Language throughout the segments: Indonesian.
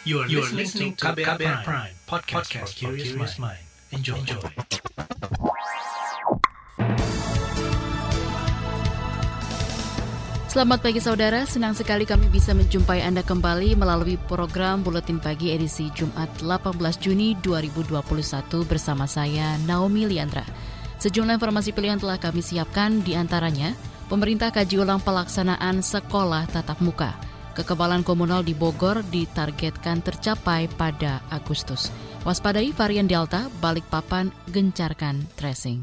You are, you are listening to KBR, KBR Prime, Prime podcast, podcast for curious mind. Enjoy. Enjoy. Selamat pagi saudara, senang sekali kami bisa menjumpai Anda kembali melalui program Buletin Pagi edisi Jumat 18 Juni 2021 bersama saya Naomi Liandra. Sejumlah informasi pilihan telah kami siapkan di antaranya, pemerintah kaji ulang pelaksanaan sekolah tatap muka. Kekebalan komunal di Bogor ditargetkan tercapai pada Agustus. Waspadai varian Delta, balik papan, gencarkan tracing.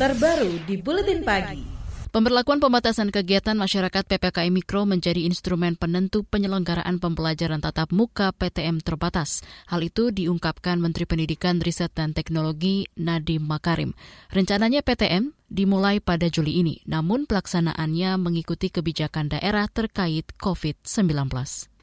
Terbaru di Buletin Pagi. Pemberlakuan pembatasan kegiatan masyarakat PPKM Mikro menjadi instrumen penentu penyelenggaraan pembelajaran tatap muka PTM terbatas. Hal itu diungkapkan Menteri Pendidikan, Riset dan Teknologi Nadiem Makarim. Rencananya PTM dimulai pada Juli ini, namun pelaksanaannya mengikuti kebijakan daerah terkait COVID-19.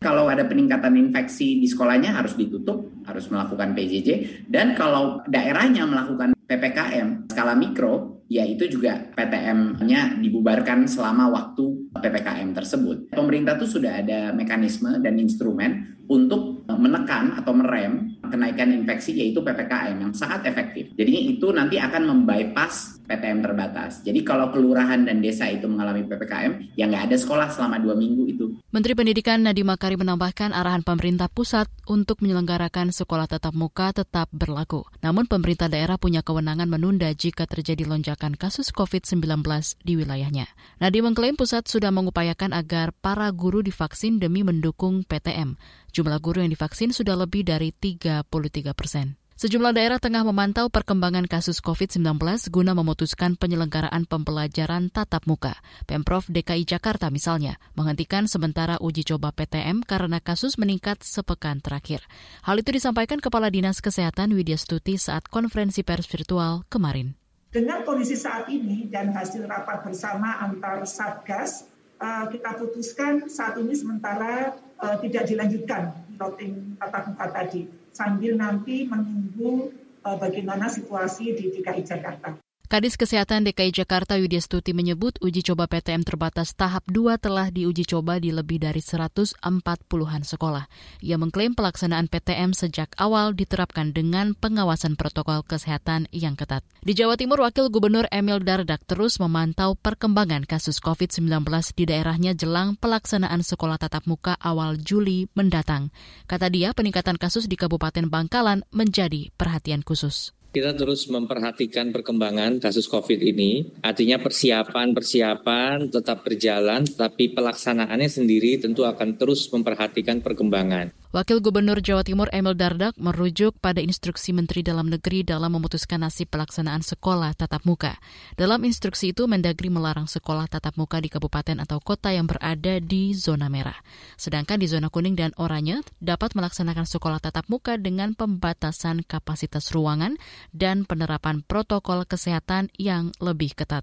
Kalau ada peningkatan infeksi di sekolahnya harus ditutup, harus melakukan PJJ, dan kalau daerahnya melakukan PPKM skala mikro, ya itu juga PTM-nya dibubarkan selama waktu PPKM tersebut. Pemerintah tuh sudah ada mekanisme dan instrumen untuk menekan atau merem kenaikan infeksi yaitu PPKM yang sangat efektif. Jadi itu nanti akan membypass PTM terbatas. Jadi kalau kelurahan dan desa itu mengalami PPKM, ya nggak ada sekolah selama dua minggu itu. Menteri Pendidikan Nadiem Makarim menambahkan arahan pemerintah pusat untuk menyelenggarakan sekolah tatap muka tetap berlaku. Namun pemerintah daerah punya kewenangan menunda jika terjadi lonjakan kasus COVID-19 di wilayahnya. Nadiem mengklaim pusat sudah mengupayakan agar para guru divaksin demi mendukung PTM. Jumlah guru yang divaksin sudah lebih dari 33 persen. Sejumlah daerah tengah memantau perkembangan kasus COVID-19 guna memutuskan penyelenggaraan pembelajaran tatap muka. Pemprov DKI Jakarta misalnya menghentikan sementara uji coba PTM karena kasus meningkat sepekan terakhir. Hal itu disampaikan Kepala Dinas Kesehatan Widya Stuti saat konferensi pers virtual kemarin. Dengan kondisi saat ini dan hasil rapat bersama antar Satgas, eh, kita putuskan saat ini sementara eh, tidak dilanjutkan routing tatap muka tadi sambil nanti menunggu uh, bagaimana situasi di DKI Jakarta. Kadis Kesehatan DKI Jakarta Widya Stuti menyebut uji coba PTM terbatas tahap 2 telah diuji coba di lebih dari 140-an sekolah. Ia mengklaim pelaksanaan PTM sejak awal diterapkan dengan pengawasan protokol kesehatan yang ketat. Di Jawa Timur, Wakil Gubernur Emil Dardak terus memantau perkembangan kasus COVID-19 di daerahnya jelang pelaksanaan sekolah tatap muka awal Juli mendatang. Kata dia, peningkatan kasus di Kabupaten Bangkalan menjadi perhatian khusus. Kita terus memperhatikan perkembangan kasus COVID ini. Artinya persiapan-persiapan tetap berjalan, tetapi pelaksanaannya sendiri tentu akan terus memperhatikan perkembangan. Wakil Gubernur Jawa Timur Emil Dardak merujuk pada instruksi Menteri Dalam Negeri dalam memutuskan nasib pelaksanaan sekolah tatap muka. Dalam instruksi itu, Mendagri melarang sekolah tatap muka di kabupaten atau kota yang berada di zona merah. Sedangkan di zona kuning dan oranye dapat melaksanakan sekolah tatap muka dengan pembatasan kapasitas ruangan dan penerapan protokol kesehatan yang lebih ketat.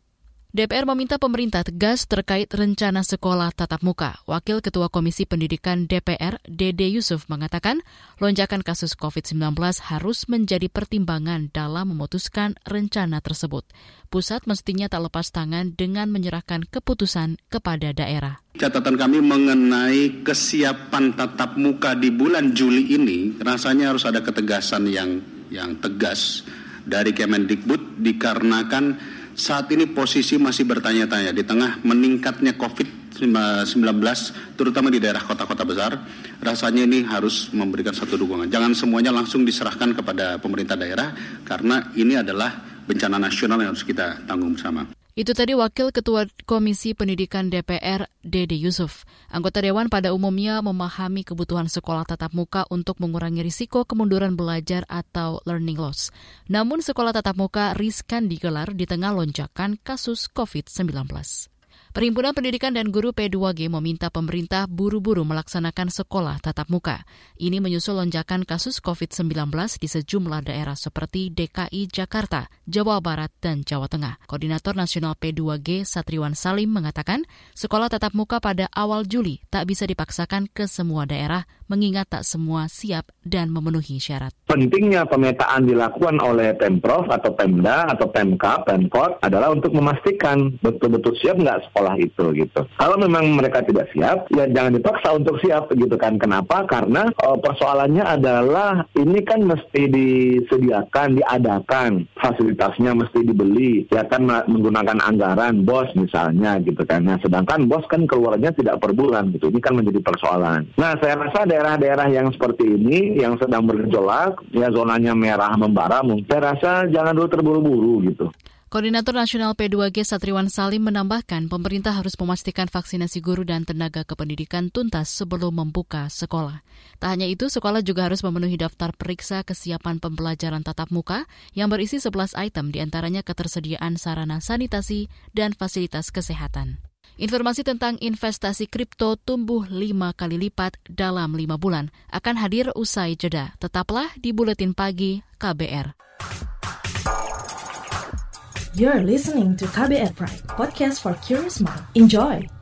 DPR meminta pemerintah tegas terkait rencana sekolah tatap muka. Wakil Ketua Komisi Pendidikan DPR, Dede Yusuf, mengatakan lonjakan kasus COVID-19 harus menjadi pertimbangan dalam memutuskan rencana tersebut. Pusat mestinya tak lepas tangan dengan menyerahkan keputusan kepada daerah. Catatan kami mengenai kesiapan tatap muka di bulan Juli ini, rasanya harus ada ketegasan yang yang tegas dari Kemendikbud dikarenakan saat ini posisi masih bertanya-tanya di tengah meningkatnya COVID-19 terutama di daerah kota-kota besar rasanya ini harus memberikan satu dukungan jangan semuanya langsung diserahkan kepada pemerintah daerah karena ini adalah bencana nasional yang harus kita tanggung bersama. Itu tadi Wakil Ketua Komisi Pendidikan DPR, Dede Yusuf. Anggota Dewan pada umumnya memahami kebutuhan sekolah tatap muka untuk mengurangi risiko kemunduran belajar atau learning loss. Namun sekolah tatap muka riskan digelar di tengah lonjakan kasus COVID-19. Perhimpunan Pendidikan dan Guru P2G meminta pemerintah buru-buru melaksanakan sekolah tatap muka. Ini menyusul lonjakan kasus COVID-19 di sejumlah daerah seperti DKI Jakarta, Jawa Barat, dan Jawa Tengah. Koordinator Nasional P2G Satriwan Salim mengatakan, sekolah tatap muka pada awal Juli tak bisa dipaksakan ke semua daerah mengingat tak semua siap dan memenuhi syarat. pentingnya pemetaan dilakukan oleh Pemprov atau Pemda atau Pemkap, Pemkot adalah untuk memastikan betul-betul siap nggak sekolah itu gitu. Kalau memang mereka tidak siap, ya jangan dipaksa untuk siap gitu kan. Kenapa? Karena uh, persoalannya adalah ini kan mesti disediakan, diadakan, fasilitasnya mesti dibeli, ya kan menggunakan anggaran bos misalnya gitu kan. Nah, sedangkan bos kan keluarnya tidak per bulan gitu. Ini kan menjadi persoalan. Nah, saya rasa daerah-daerah yang seperti ini yang sedang bergejolak ya zonanya merah membara, saya rasa jangan dulu terburu-buru gitu. Koordinator Nasional P2G Satriwan Salim menambahkan pemerintah harus memastikan vaksinasi guru dan tenaga kependidikan tuntas sebelum membuka sekolah. Tak hanya itu, sekolah juga harus memenuhi daftar periksa kesiapan pembelajaran tatap muka yang berisi 11 item di antaranya ketersediaan sarana sanitasi dan fasilitas kesehatan. Informasi tentang investasi kripto tumbuh lima kali lipat dalam lima bulan akan hadir usai jeda. Tetaplah di Buletin Pagi KBR. You're listening to KBR Pride, podcast for curious mind. Enjoy!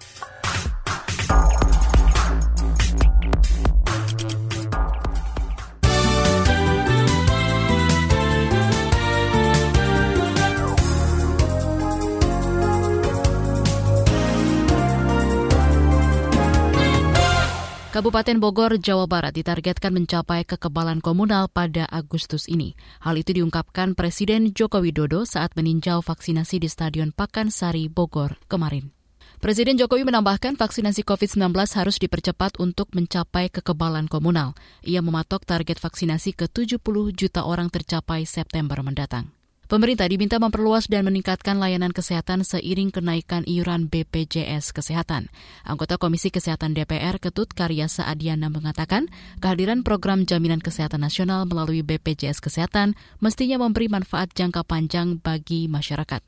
Kabupaten Bogor, Jawa Barat ditargetkan mencapai kekebalan komunal pada Agustus ini. Hal itu diungkapkan Presiden Joko Widodo saat meninjau vaksinasi di Stadion Pakansari, Bogor kemarin. Presiden Jokowi menambahkan vaksinasi COVID-19 harus dipercepat untuk mencapai kekebalan komunal. Ia mematok target vaksinasi ke 70 juta orang tercapai September mendatang. Pemerintah diminta memperluas dan meningkatkan layanan kesehatan seiring kenaikan iuran BPJS Kesehatan. Anggota Komisi Kesehatan DPR Ketut Karya Saadiana mengatakan, kehadiran program jaminan kesehatan nasional melalui BPJS Kesehatan mestinya memberi manfaat jangka panjang bagi masyarakat.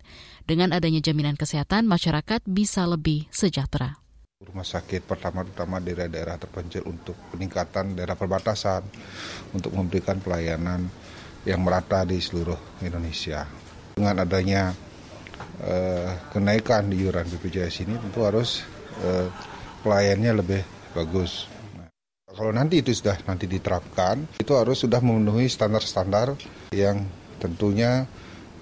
Dengan adanya jaminan kesehatan, masyarakat bisa lebih sejahtera rumah sakit pertama-tama daerah-daerah terpencil untuk peningkatan daerah perbatasan untuk memberikan pelayanan yang merata di seluruh Indonesia. Dengan adanya uh, kenaikan di iuran BPJS ini tentu harus uh, pelayannya lebih bagus. Nah, kalau nanti itu sudah nanti diterapkan, itu harus sudah memenuhi standar-standar yang tentunya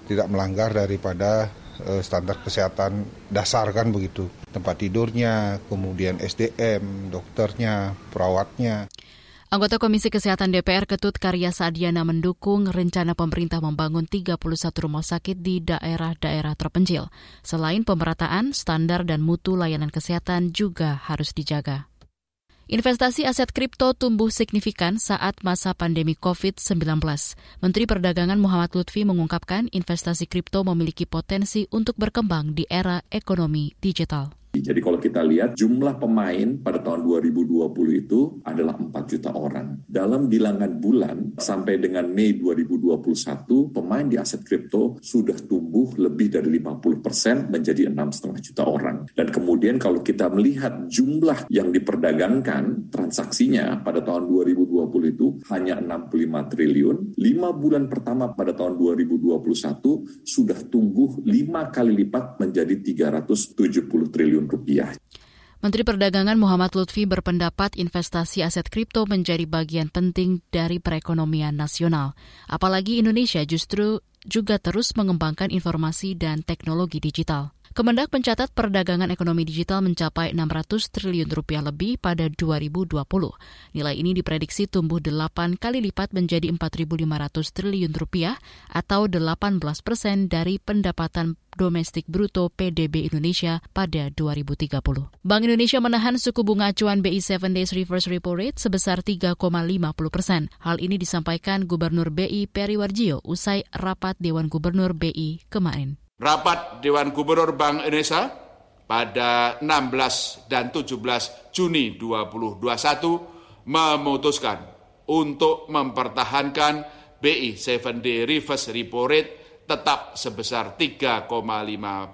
tidak melanggar daripada uh, standar kesehatan dasar kan begitu. Tempat tidurnya, kemudian SDM, dokternya, perawatnya. Anggota Komisi Kesehatan DPR Ketut Karya Sadiana mendukung rencana pemerintah membangun 31 rumah sakit di daerah-daerah terpencil. Selain pemerataan, standar dan mutu layanan kesehatan juga harus dijaga. Investasi aset kripto tumbuh signifikan saat masa pandemi COVID-19. Menteri Perdagangan Muhammad Lutfi mengungkapkan investasi kripto memiliki potensi untuk berkembang di era ekonomi digital. Jadi kalau kita lihat jumlah pemain pada tahun 2020 itu adalah 4 juta orang. Dalam bilangan bulan sampai dengan Mei 2021, pemain di aset kripto sudah tumbuh lebih dari 50 persen menjadi 6,5 juta orang. Dan kemudian kalau kita melihat jumlah yang diperdagangkan transaksinya pada tahun 2020 itu hanya 65 triliun. 5 bulan pertama pada tahun 2021 sudah tumbuh 5 kali lipat menjadi 370 triliun triliun rupiah. Menteri Perdagangan Muhammad Lutfi berpendapat investasi aset kripto menjadi bagian penting dari perekonomian nasional. Apalagi Indonesia justru juga terus mengembangkan informasi dan teknologi digital. Kemendak mencatat perdagangan ekonomi digital mencapai 600 triliun rupiah lebih pada 2020. Nilai ini diprediksi tumbuh 8 kali lipat menjadi 4.500 triliun rupiah atau 18 persen dari pendapatan domestik bruto PDB Indonesia pada 2030. Bank Indonesia menahan suku bunga acuan BI 7 Days Reverse Repo Rate sebesar 3,50 persen. Hal ini disampaikan Gubernur BI Peri Warjio usai rapat Dewan Gubernur BI kemarin. Rapat Dewan Gubernur Bank Indonesia pada 16 dan 17 Juni 2021 memutuskan untuk mempertahankan BI 7-day reverse repo rate tetap sebesar 3,5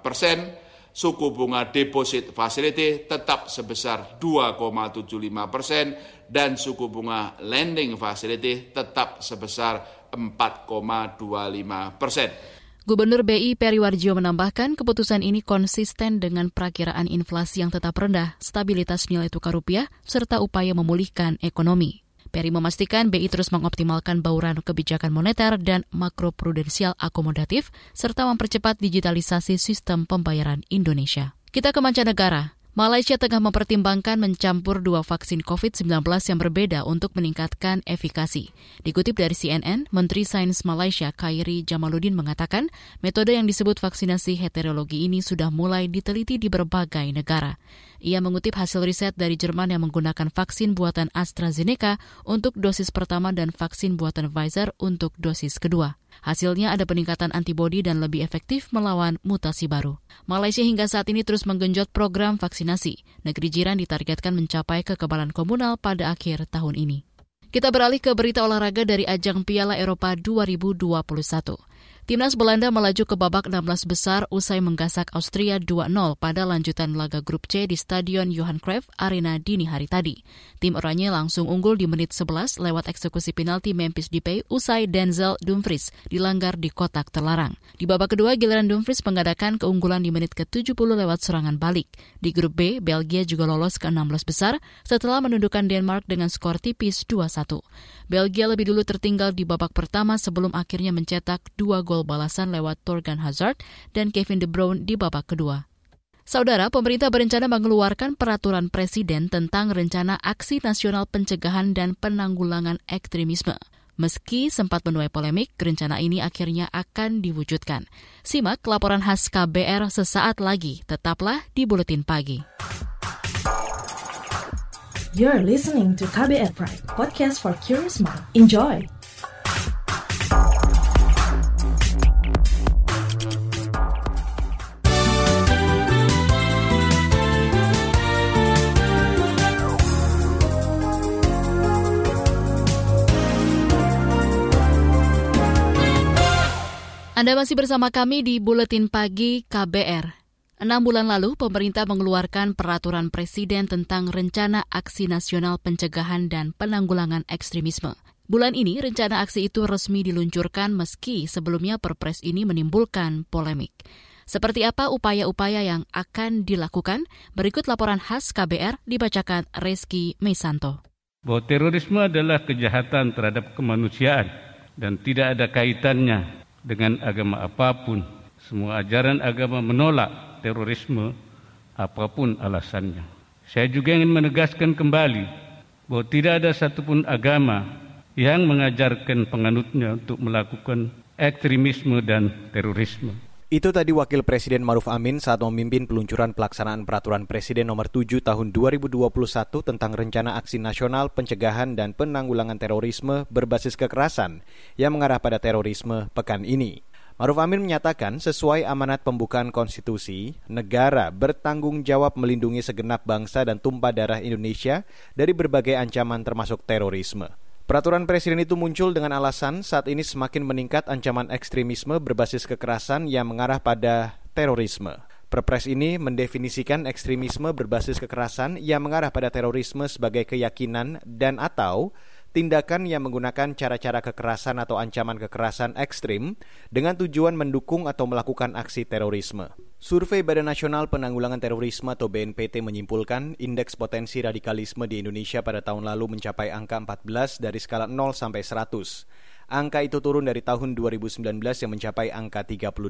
persen, suku bunga deposit facility tetap sebesar 2,75 persen, dan suku bunga lending facility tetap sebesar 4,25 persen. Gubernur BI Periwarjo menambahkan keputusan ini konsisten dengan perakiraan inflasi yang tetap rendah, stabilitas nilai tukar rupiah, serta upaya memulihkan ekonomi. Peri memastikan BI terus mengoptimalkan bauran kebijakan moneter dan makroprudensial akomodatif, serta mempercepat digitalisasi sistem pembayaran Indonesia. Kita ke mancanegara. Malaysia tengah mempertimbangkan mencampur dua vaksin COVID-19 yang berbeda untuk meningkatkan efikasi. Dikutip dari CNN, Menteri Sains Malaysia Khairi Jamaluddin mengatakan metode yang disebut vaksinasi heterologi ini sudah mulai diteliti di berbagai negara. Ia mengutip hasil riset dari Jerman yang menggunakan vaksin buatan AstraZeneca untuk dosis pertama dan vaksin buatan Pfizer untuk dosis kedua. Hasilnya ada peningkatan antibodi dan lebih efektif melawan mutasi baru. Malaysia hingga saat ini terus menggenjot program vaksinasi. Negeri jiran ditargetkan mencapai kekebalan komunal pada akhir tahun ini. Kita beralih ke berita olahraga dari ajang Piala Eropa 2021. Timnas Belanda melaju ke babak 16 besar usai menggasak Austria 2-0 pada lanjutan laga grup C di Stadion Johan Cruyff Arena dini hari tadi. Tim Oranye langsung unggul di menit 11 lewat eksekusi penalti Memphis Depay usai Denzel Dumfries dilanggar di kotak terlarang. Di babak kedua, giliran Dumfries mengadakan keunggulan di menit ke-70 lewat serangan balik. Di grup B, Belgia juga lolos ke 16 besar setelah menundukkan Denmark dengan skor tipis 2-1. Belgia lebih dulu tertinggal di babak pertama sebelum akhirnya mencetak dua gol gol balasan lewat Torgan Hazard dan Kevin De Bruyne di babak kedua. Saudara, pemerintah berencana mengeluarkan peraturan presiden tentang rencana aksi nasional pencegahan dan penanggulangan ekstremisme. Meski sempat menuai polemik, rencana ini akhirnya akan diwujudkan. Simak laporan khas KBR sesaat lagi. Tetaplah di Buletin Pagi. You're listening to KBR Pride, podcast for curious mind. Enjoy! Anda masih bersama kami di Buletin Pagi KBR. Enam bulan lalu, pemerintah mengeluarkan peraturan presiden tentang rencana aksi nasional pencegahan dan penanggulangan ekstremisme. Bulan ini, rencana aksi itu resmi diluncurkan meski sebelumnya perpres ini menimbulkan polemik. Seperti apa upaya-upaya yang akan dilakukan? Berikut laporan khas KBR dibacakan Reski Mesanto. Bahwa terorisme adalah kejahatan terhadap kemanusiaan dan tidak ada kaitannya dengan agama apa pun. Semua ajaran agama menolak terorisme apa pun alasannya. Saya juga ingin menegaskan kembali bahwa tidak ada satupun agama yang mengajarkan penganutnya untuk melakukan ekstremisme dan terorisme. Itu tadi Wakil Presiden Maruf Amin saat memimpin peluncuran pelaksanaan Peraturan Presiden Nomor 7 Tahun 2021 tentang Rencana Aksi Nasional Pencegahan dan Penanggulangan Terorisme berbasis kekerasan yang mengarah pada terorisme pekan ini. Maruf Amin menyatakan sesuai amanat pembukaan konstitusi, negara bertanggung jawab melindungi segenap bangsa dan tumpah darah Indonesia dari berbagai ancaman termasuk terorisme. Peraturan presiden itu muncul dengan alasan saat ini semakin meningkat ancaman ekstremisme berbasis kekerasan yang mengarah pada terorisme. Perpres ini mendefinisikan ekstremisme berbasis kekerasan yang mengarah pada terorisme sebagai keyakinan dan atau tindakan yang menggunakan cara-cara kekerasan atau ancaman kekerasan ekstrim dengan tujuan mendukung atau melakukan aksi terorisme. Survei Badan Nasional Penanggulangan Terorisme atau BNPT menyimpulkan indeks potensi radikalisme di Indonesia pada tahun lalu mencapai angka 14 dari skala 0 sampai 100. Angka itu turun dari tahun 2019 yang mencapai angka 38.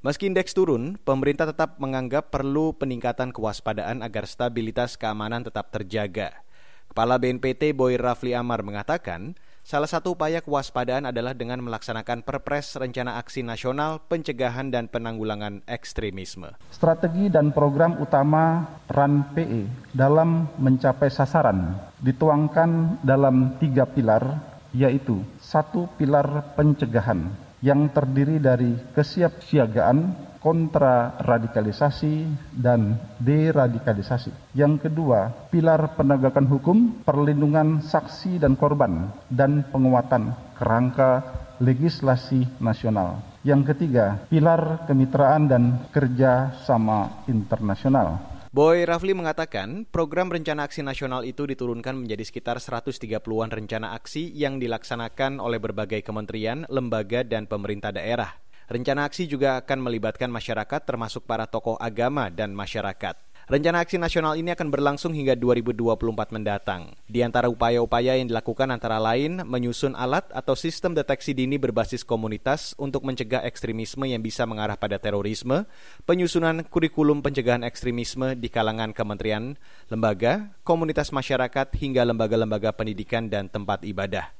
Meski indeks turun, pemerintah tetap menganggap perlu peningkatan kewaspadaan agar stabilitas keamanan tetap terjaga. Kepala BNPT Boy Rafli Amar mengatakan, salah satu upaya kewaspadaan adalah dengan melaksanakan Perpres Rencana Aksi Nasional Pencegahan dan Penanggulangan Ekstremisme. Strategi dan program utama RAN PE dalam mencapai sasaran dituangkan dalam tiga pilar, yaitu satu pilar pencegahan yang terdiri dari kesiapsiagaan kontra radikalisasi dan deradikalisasi. Yang kedua, pilar penegakan hukum, perlindungan saksi dan korban, dan penguatan kerangka legislasi nasional. Yang ketiga, pilar kemitraan dan kerja sama internasional. Boy Rafli mengatakan, program rencana aksi nasional itu diturunkan menjadi sekitar 130-an rencana aksi yang dilaksanakan oleh berbagai kementerian, lembaga, dan pemerintah daerah. Rencana aksi juga akan melibatkan masyarakat termasuk para tokoh agama dan masyarakat. Rencana aksi nasional ini akan berlangsung hingga 2024 mendatang. Di antara upaya-upaya yang dilakukan antara lain menyusun alat atau sistem deteksi dini berbasis komunitas untuk mencegah ekstremisme yang bisa mengarah pada terorisme, penyusunan kurikulum pencegahan ekstremisme di kalangan kementerian, lembaga, komunitas masyarakat hingga lembaga-lembaga pendidikan dan tempat ibadah.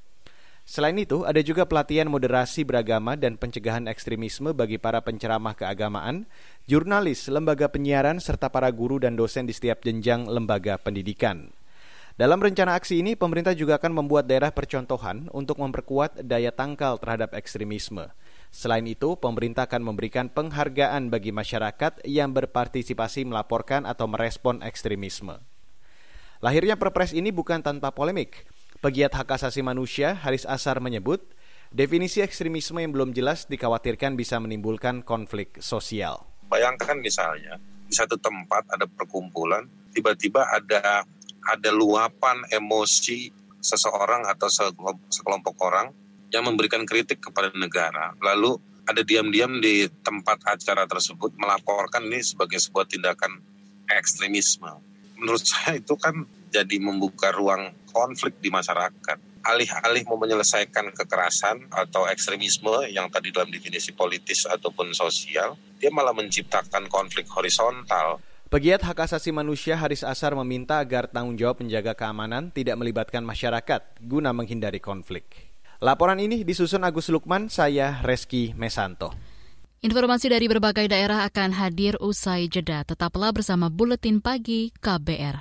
Selain itu, ada juga pelatihan moderasi beragama dan pencegahan ekstremisme bagi para penceramah keagamaan, jurnalis, lembaga penyiaran, serta para guru dan dosen di setiap jenjang lembaga pendidikan. Dalam rencana aksi ini, pemerintah juga akan membuat daerah percontohan untuk memperkuat daya tangkal terhadap ekstremisme. Selain itu, pemerintah akan memberikan penghargaan bagi masyarakat yang berpartisipasi melaporkan atau merespon ekstremisme. Lahirnya perpres ini bukan tanpa polemik. Pegiat hak asasi manusia Haris Asar menyebut, definisi ekstremisme yang belum jelas dikhawatirkan bisa menimbulkan konflik sosial. Bayangkan misalnya di satu tempat ada perkumpulan, tiba-tiba ada ada luapan emosi seseorang atau sekelompok orang yang memberikan kritik kepada negara. Lalu ada diam-diam di tempat acara tersebut melaporkan ini sebagai sebuah tindakan ekstremisme. Menurut saya itu kan jadi membuka ruang konflik di masyarakat. Alih-alih mau menyelesaikan kekerasan atau ekstremisme yang tadi dalam definisi politis ataupun sosial, dia malah menciptakan konflik horizontal. Pegiat hak asasi manusia Haris Asar meminta agar tanggung jawab menjaga keamanan tidak melibatkan masyarakat guna menghindari konflik. Laporan ini disusun Agus Lukman, saya Reski Mesanto. Informasi dari berbagai daerah akan hadir usai jeda. Tetaplah bersama Buletin Pagi KBR.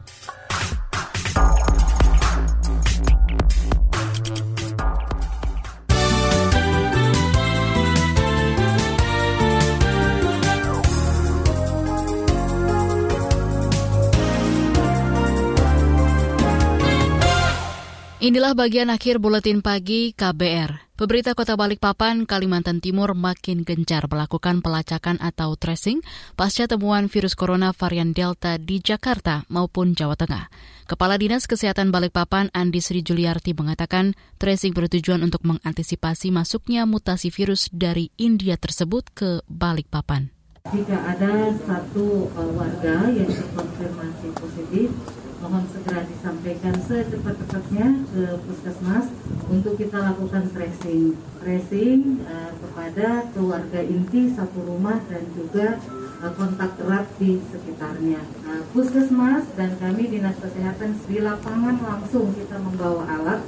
Inilah bagian akhir buletin pagi KBR. Pemerintah Kota Balikpapan, Kalimantan Timur makin gencar melakukan pelacakan atau tracing pasca temuan virus corona varian Delta di Jakarta maupun Jawa Tengah. Kepala Dinas Kesehatan Balikpapan Andi Sri Juliarti mengatakan tracing bertujuan untuk mengantisipasi masuknya mutasi virus dari India tersebut ke Balikpapan. Jika ada satu uh, warga yang terkonfirmasi positif, mohon segera disampaikan secepat-cepatnya ke puskesmas untuk kita lakukan tracing tracing uh, kepada keluarga inti satu rumah dan juga uh, kontak erat di sekitarnya. Uh, puskesmas dan kami dinas kesehatan di lapangan langsung kita membawa alat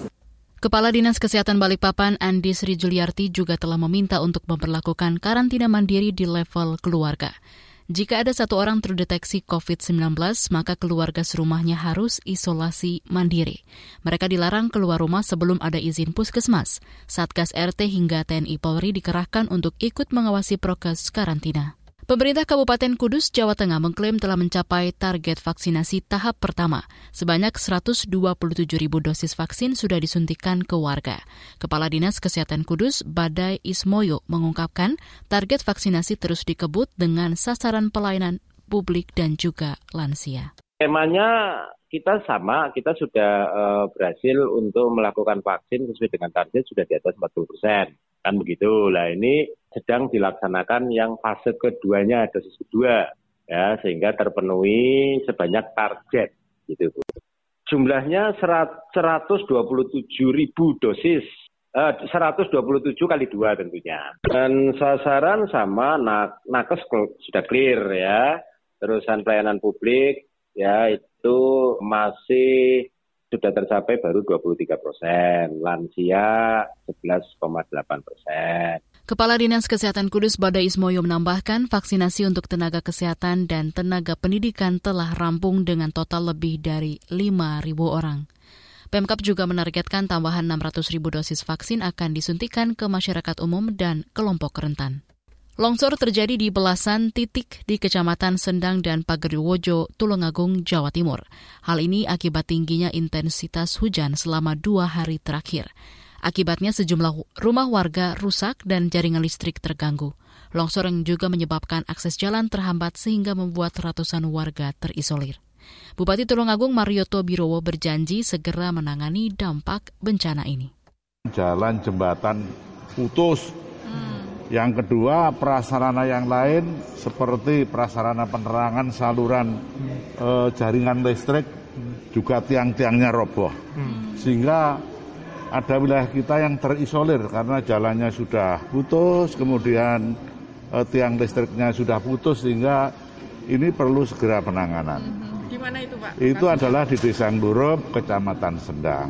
Kepala Dinas Kesehatan Balikpapan Andi Sri Juliarti juga telah meminta untuk memperlakukan karantina mandiri di level keluarga. Jika ada satu orang terdeteksi COVID-19, maka keluarga serumahnya harus isolasi mandiri. Mereka dilarang keluar rumah sebelum ada izin puskesmas. Satgas RT hingga TNI Polri dikerahkan untuk ikut mengawasi prokes karantina. Pemerintah Kabupaten Kudus, Jawa Tengah mengklaim telah mencapai target vaksinasi tahap pertama. Sebanyak 127 ribu dosis vaksin sudah disuntikan ke warga. Kepala Dinas Kesehatan Kudus, Badai Ismoyo, mengungkapkan target vaksinasi terus dikebut dengan sasaran pelayanan publik dan juga lansia. Temanya kita sama, kita sudah uh, berhasil untuk melakukan vaksin sesuai dengan target sudah di atas 40 persen. Kan begitu. Lah ini sedang dilaksanakan yang fase keduanya dosis kedua ya sehingga terpenuhi sebanyak target gitu. Jumlahnya 127 ribu dosis eh, 127 kali dua tentunya. Dan sasaran sama nakes sudah clear ya. Terusan pelayanan publik ya itu masih sudah tercapai baru 23 persen, lansia 11,8 persen. Kepala Dinas Kesehatan Kudus Badai Ismoyo menambahkan vaksinasi untuk tenaga kesehatan dan tenaga pendidikan telah rampung dengan total lebih dari 5.000 orang. Pemkap juga menargetkan tambahan 600 ribu dosis vaksin akan disuntikan ke masyarakat umum dan kelompok rentan. Longsor terjadi di belasan titik di Kecamatan Sendang dan Pagerwojo, Tulungagung, Jawa Timur. Hal ini akibat tingginya intensitas hujan selama dua hari terakhir. Akibatnya sejumlah rumah warga rusak dan jaringan listrik terganggu. Longsor yang juga menyebabkan akses jalan terhambat sehingga membuat ratusan warga terisolir. Bupati Tulungagung Marioto Birowo berjanji segera menangani dampak bencana ini. Jalan jembatan putus. Yang kedua, prasarana yang lain seperti prasarana penerangan saluran eh, jaringan listrik juga tiang-tiangnya roboh. Sehingga ada wilayah kita yang terisolir karena jalannya sudah putus, kemudian eh, tiang listriknya sudah putus sehingga ini perlu segera penanganan. Gimana itu Pak? Itu adalah di Desa Nglurup, Kecamatan Sendang.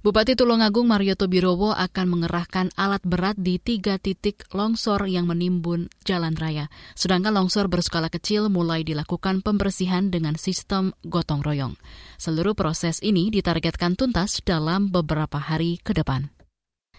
Bupati Tulungagung Marioto Birowo akan mengerahkan alat berat di tiga titik longsor yang menimbun jalan raya. Sedangkan longsor berskala kecil mulai dilakukan pembersihan dengan sistem gotong royong. Seluruh proses ini ditargetkan tuntas dalam beberapa hari ke depan.